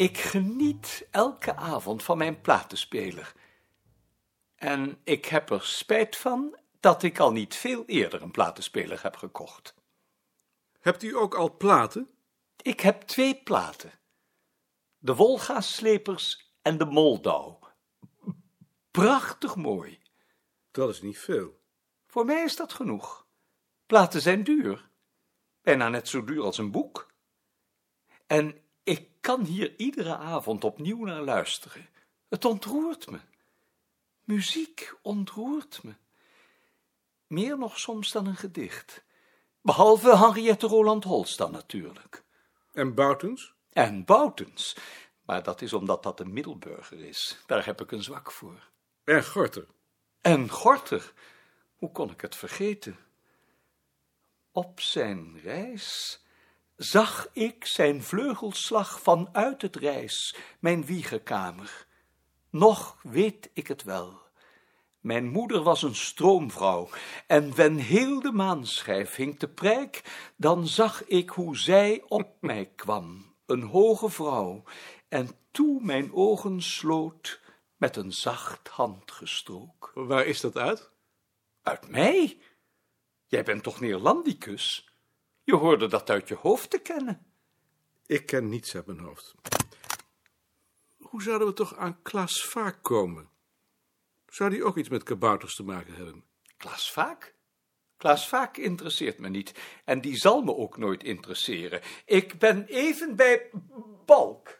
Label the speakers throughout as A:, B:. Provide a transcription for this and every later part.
A: Ik geniet elke avond van mijn platenspeler. En ik heb er spijt van dat ik al niet veel eerder een platenspeler heb gekocht.
B: Hebt u ook al platen?
A: Ik heb twee platen. De Wolga-slepers en de Moldau. Prachtig mooi.
B: Dat is niet veel.
A: Voor mij is dat genoeg. Platen zijn duur. Bijna net zo duur als een boek. En ik kan hier iedere avond opnieuw naar luisteren. Het ontroert me. Muziek ontroert me. Meer nog soms dan een gedicht. Behalve Henriette Roland Holst dan natuurlijk.
B: En Boutens?
A: En Boutens. Maar dat is omdat dat een middelburger is. Daar heb ik een zwak voor.
B: En Gorter?
A: En Gorter. Hoe kon ik het vergeten? Op zijn reis zag ik zijn vleugelslag vanuit het reis, mijn wiegerkamer. Nog weet ik het wel. Mijn moeder was een stroomvrouw, en wen heel de maanschijf hing te prijk, dan zag ik hoe zij op mij kwam, een hoge vrouw, en toe mijn ogen sloot, met een zacht handgestrook.
B: Waar is dat uit?
A: Uit mij? Jij bent toch Neerlandicus? Je hoorde dat uit je hoofd te kennen.
B: Ik ken niets uit mijn hoofd. Hoe zouden we toch aan Klaas Vaak komen? Zou die ook iets met kabouters te maken hebben?
A: Klaas Vaak? Klaas Vaak interesseert me niet. En die zal me ook nooit interesseren. Ik ben even bij Balk.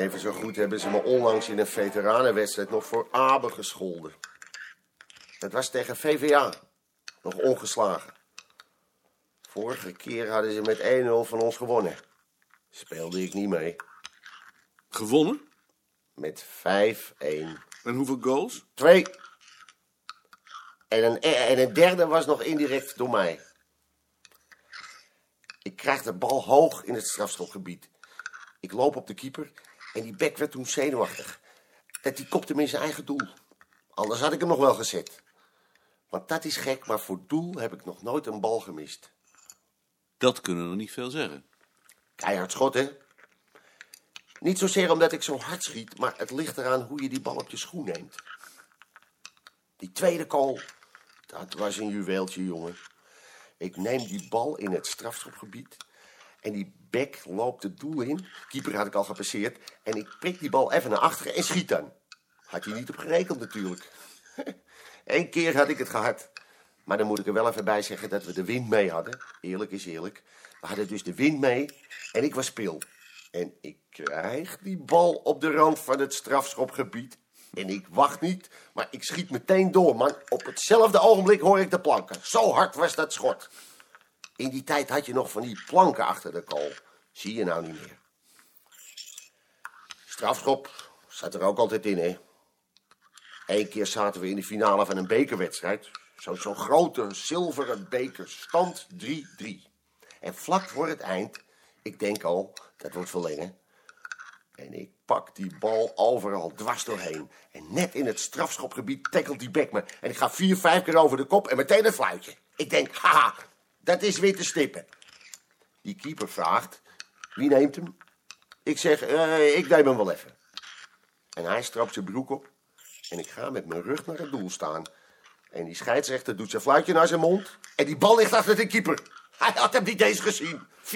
C: Even zo goed hebben ze me onlangs in een veteranenwedstrijd nog voor Abe gescholden. Het was tegen VVA. Nog ongeslagen. Vorige keer hadden ze met 1-0 van ons gewonnen. Speelde ik niet mee.
B: Gewonnen?
C: Met 5-1.
B: En hoeveel goals?
C: Twee. En een, en een derde was nog indirect door mij. Ik krijg de bal hoog in het strafschopgebied. Ik loop op de keeper en die bek werd toen zenuwachtig. Dat die kopte hem in zijn eigen doel. Anders had ik hem nog wel gezet. Want dat is gek, maar voor doel heb ik nog nooit een bal gemist.
D: Dat kunnen we niet veel zeggen.
C: Keihard schot, hè? Niet zozeer omdat ik zo hard schiet, maar het ligt eraan hoe je die bal op je schoen neemt. Die tweede goal, dat was een juweeltje, jongen. Ik neem die bal in het strafschopgebied en die bek loopt het doel in. Keeper had ik al gepasseerd en ik prik die bal even naar achteren en schiet dan. Had je niet op gerekend natuurlijk. Eén keer had ik het gehad. Maar dan moet ik er wel even bij zeggen dat we de wind mee hadden. Eerlijk is eerlijk. We hadden dus de wind mee en ik was spil. En ik krijg die bal op de rand van het strafschopgebied. En ik wacht niet, maar ik schiet meteen door, man. Op hetzelfde ogenblik hoor ik de planken. Zo hard was dat schot. In die tijd had je nog van die planken achter de kool. Zie je nou niet meer. Strafschop zat er ook altijd in, hè. Eén keer zaten we in de finale van een bekerwedstrijd. Zo'n zo grote zilveren beker, stand 3-3. En vlak voor het eind, ik denk al, dat wordt verlengen. En ik pak die bal overal dwars doorheen. En net in het strafschopgebied tackelt die bek me. En ik ga vier, vijf keer over de kop en meteen een fluitje. Ik denk, haha, dat is weer te stippen. Die keeper vraagt, wie neemt hem? Ik zeg, uh, ik neem hem wel even. En hij strapt zijn broek op. En ik ga met mijn rug naar het doel staan. En die scheidsrechter doet zijn fluitje naar zijn mond. En die bal ligt achter de keeper. Hij had hem niet eens gezien. 4-3.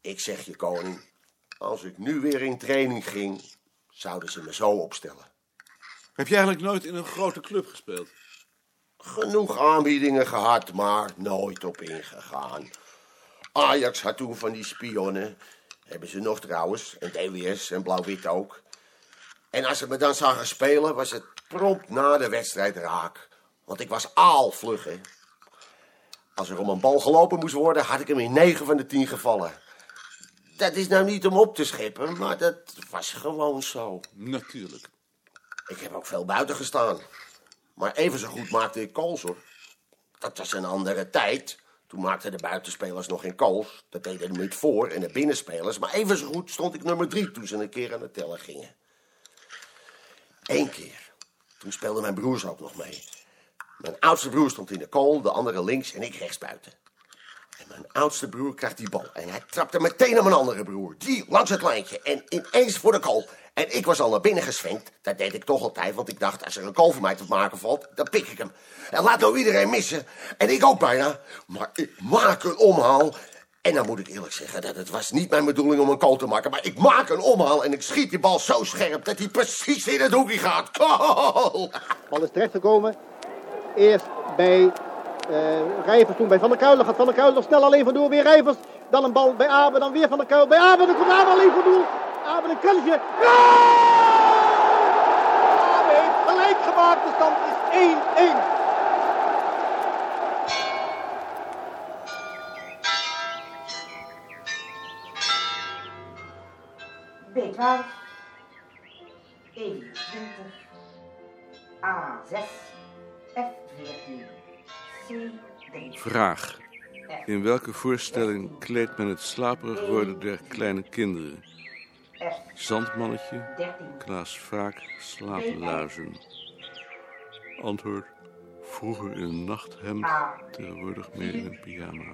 C: Ik zeg je, koning, als ik nu weer in training ging, zouden ze me zo opstellen.
B: Heb je eigenlijk nooit in een grote club gespeeld?
C: Genoeg aanbiedingen gehad, maar nooit op ingegaan. Ajax had toen van die spionnen. Hebben ze nog trouwens. En DWS en Blauw-Wit ook. En als ze me dan zagen spelen, was het prompt na de wedstrijd raak. Want ik was aalvlug, hè. Als er om een bal gelopen moest worden, had ik hem in 9 van de 10 gevallen. Dat is nou niet om op te scheppen, maar dat was gewoon zo.
B: Natuurlijk.
C: Ik heb ook veel buiten gestaan. Maar even zo goed maakte ik kools, hoor. Dat was een andere tijd. Toen maakten de buitenspelers nog geen kools. Dat deden de voor en de binnenspelers. Maar even zo goed stond ik nummer drie toen ze een keer aan het tellen gingen. Eén keer. Toen speelden mijn broers ook nog mee. Mijn oudste broer stond in de kool, de andere links en ik rechts buiten. En mijn oudste broer krijgt die bal. En hij trapte meteen naar mijn andere broer. Die langs het lijntje en ineens voor de kool. En ik was al naar binnen geswenkt. Dat deed ik toch altijd, want ik dacht, als er een kool voor mij te maken valt, dan pik ik hem. En laat nou iedereen missen. En ik ook bijna. Maar ik maak een omhaal. En dan moet ik eerlijk zeggen dat het was niet mijn bedoeling om een kool te maken. Maar ik maak een omhaal en ik schiet die bal zo scherp dat hij precies in het hoekje gaat. Goal!
E: Bal is terechtgekomen. Eerst bij eh Rijvers, toen bij Van der Kuil. Dan gaat Van der Kuil nog snel alleen vandoor. Weer Rijvers. Dan een bal bij Abe, dan weer Van der Kuil. Bij Abe, dan komt Abe alleen vandoor. Abe een kruisje. Ja! Abe heeft gelijk gemaakt. De stand is 1-1.
F: B12, E20, A6, F14, C3.
B: Vraag. In welke voorstelling kleedt men het slaperig worden der kleine kinderen? Zandmannetje, Klaas Vaak, slaapluizen. Antwoord. Vroeger in een nachthemd, tegenwoordig meer in een pyjama.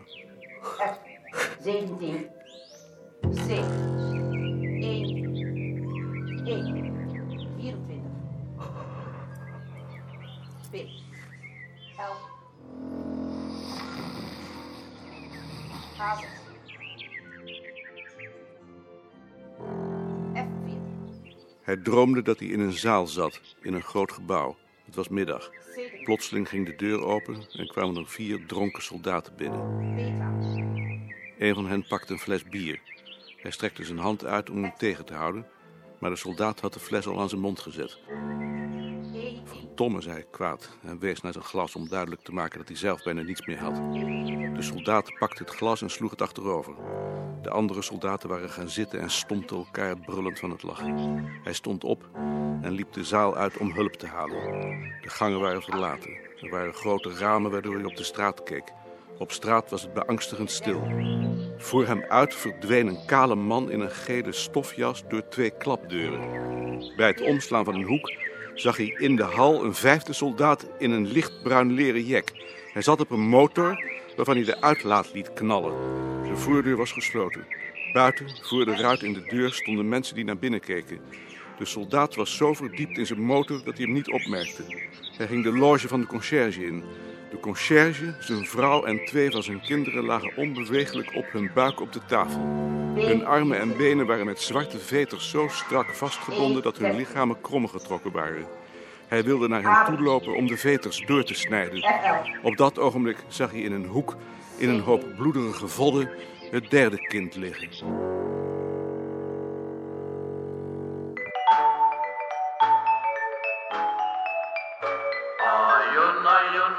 F: 17. 7.
B: Hij droomde dat hij in een zaal zat, in een groot gebouw. Het was middag.
F: C3,
B: Plotseling ging de deur open en kwamen er vier dronken soldaten binnen.
F: B12,
B: Een van hen pakte een fles bier. Hij strekte zijn hand uit om hem tegen te houden, maar de soldaat had de fles al aan zijn mond gezet.
F: E10,
B: Domme, zei kwaad en wees naar zijn glas om duidelijk te maken dat hij zelf bijna niets meer had. De soldaat pakte het glas en sloeg het achterover. De andere soldaten waren gaan zitten en stompten elkaar brullend van het lachen. Hij stond op en liep de zaal uit om hulp te halen. De gangen waren verlaten. Er waren grote ramen waardoor hij op de straat keek. Op straat was het beangstigend stil. Voor hem uit verdween een kale man in een gele stofjas door twee klapdeuren. Bij het omslaan van een hoek zag hij in de hal een vijfde soldaat in een lichtbruin leren jek. Hij zat op een motor waarvan hij de uitlaat liet knallen. De voordeur was gesloten. Buiten, voor de ruit in de deur, stonden mensen die naar binnen keken. De soldaat was zo verdiept in zijn motor dat hij hem niet opmerkte. Hij ging de loge van de conciërge in. De conciërge, zijn vrouw en twee van zijn kinderen lagen onbeweeglijk op hun buik op de tafel. Hun armen en benen waren met zwarte veters zo strak vastgebonden dat hun lichamen kromgetrokken waren. Hij wilde naar hen toe lopen om de veters door te snijden. Op dat ogenblik zag hij in een hoek, in een hoop bloederige vodden, het derde kind liggen.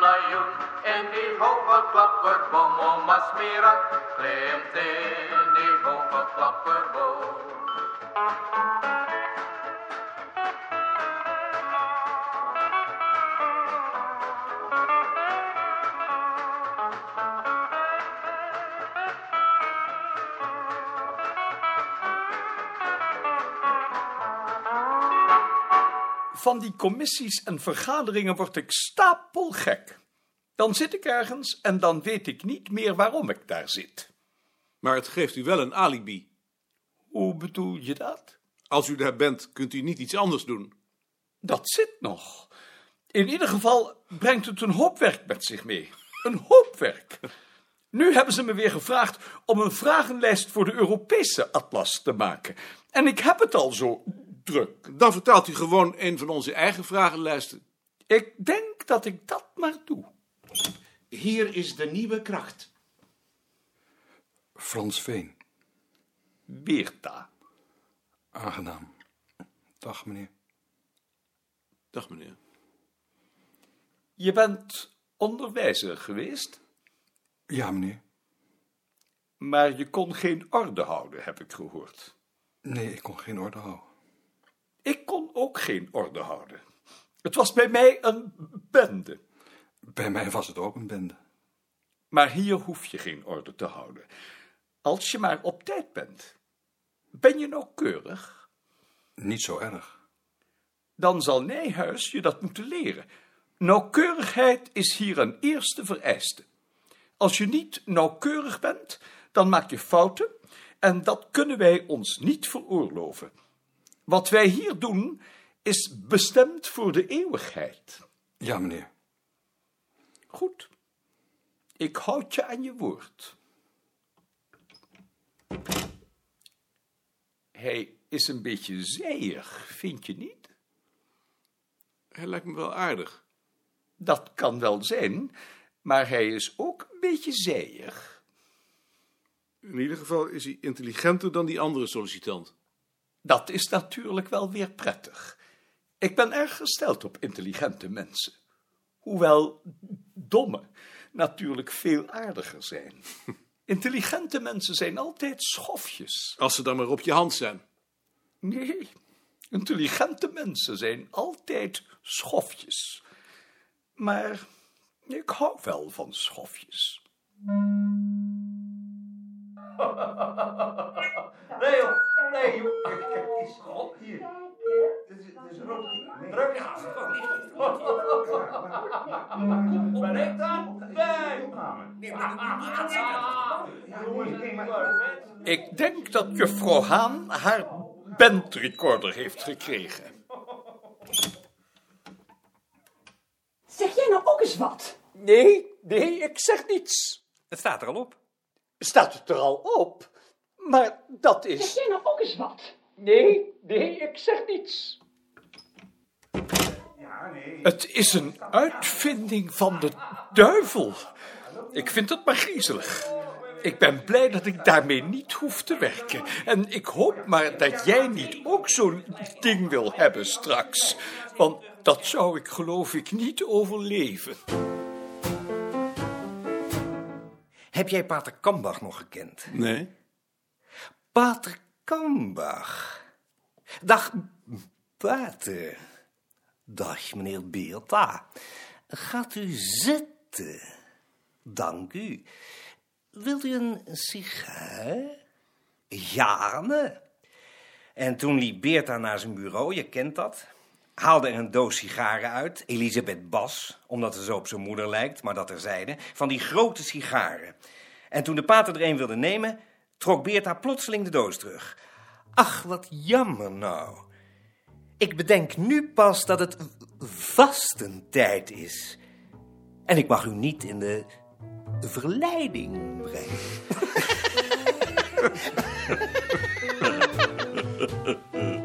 G: En die hoge klapperboom, om Asmira klimt in die hoge klapperboom.
A: Van die commissies en vergaderingen word ik stapelgek. Dan zit ik ergens en dan weet ik niet meer waarom ik daar zit.
D: Maar het geeft u wel een alibi.
A: Hoe bedoel je dat?
D: Als u daar bent, kunt u niet iets anders doen.
A: Dat zit nog. In ieder geval brengt het een hoop werk met zich mee. Een hoop werk. Nu hebben ze me weer gevraagd om een vragenlijst voor de Europese atlas te maken. En ik heb het al zo druk.
D: Dan vertaalt u gewoon een van onze eigen vragenlijsten.
A: Ik denk dat ik dat maar doe.
H: Hier is de nieuwe kracht.
I: Frans Veen,
A: Beerta.
I: aangenaam. Dag meneer.
D: Dag meneer.
A: Je bent onderwijzer geweest,
I: Ja meneer.
A: maar je kon geen orde houden, heb ik gehoord.
I: Nee, ik kon geen orde houden.
A: Ik kon ook geen orde houden. Het was bij mij een bende.
I: Bij mij was het ook een bende.
A: Maar hier hoef je geen orde te houden. Als je maar op tijd bent. Ben je nauwkeurig?
I: Niet zo erg.
A: Dan zal Nijhuis je dat moeten leren. Nauwkeurigheid is hier een eerste vereiste. Als je niet nauwkeurig bent, dan maak je fouten en dat kunnen wij ons niet veroorloven. Wat wij hier doen, is bestemd voor de eeuwigheid.
I: Ja, meneer.
A: Goed. Ik houd je aan je woord. Hij is een beetje zijig, vind je niet?
D: Hij lijkt me wel aardig.
A: Dat kan wel zijn, maar hij is ook een beetje zijig.
D: In ieder geval is hij intelligenter dan die andere sollicitant.
A: Dat is natuurlijk wel weer prettig. Ik ben erg gesteld op intelligente mensen. Hoewel domme natuurlijk veel aardiger zijn. Intelligente mensen zijn altijd schofjes.
D: Als ze dan maar op je hand zijn.
A: Nee, intelligente mensen zijn altijd schofjes. Maar ik hou wel van schofjes.
J: Nee joh, nee joh. Kijk eens, op hier. Dit is, dit is rood. Druk je aan. Ben ik dan? Nee.
A: Ik denk dat juffrouw Haan haar bandrecorder heeft gekregen.
K: Zeg jij nou ook eens wat?
A: Nee, nee, ik zeg niets.
L: Het staat er al op.
A: Staat het er al op? Maar dat
K: Zeg
A: is...
K: jij nou ook eens wat?
A: Nee, nee, ik zeg niets. Het is een uitvinding van de duivel. Ik vind het maar griezelig. Ik ben blij dat ik daarmee niet hoef te werken. En ik hoop maar dat jij niet ook zo'n ding wil hebben straks. Want dat zou ik geloof ik niet overleven.
L: Heb jij Pater Kambach nog gekend?
D: Nee.
L: Pater Kambach. Dag, Pater. Dag, meneer Beerta. Gaat u zitten. Dank u. Wilt u een sigaar? Gaarne. En toen liep Beerta naar zijn bureau, je kent dat. Haalde er een doos sigaren uit, Elisabeth Bas, omdat ze zo op zijn moeder lijkt, maar dat terzijde, van die grote sigaren. En toen de pater er een wilde nemen, trok Beerta plotseling de doos terug. Ach, wat jammer nou. Ik bedenk nu pas dat het vastentijd is. En ik mag u niet in de verleiding brengen.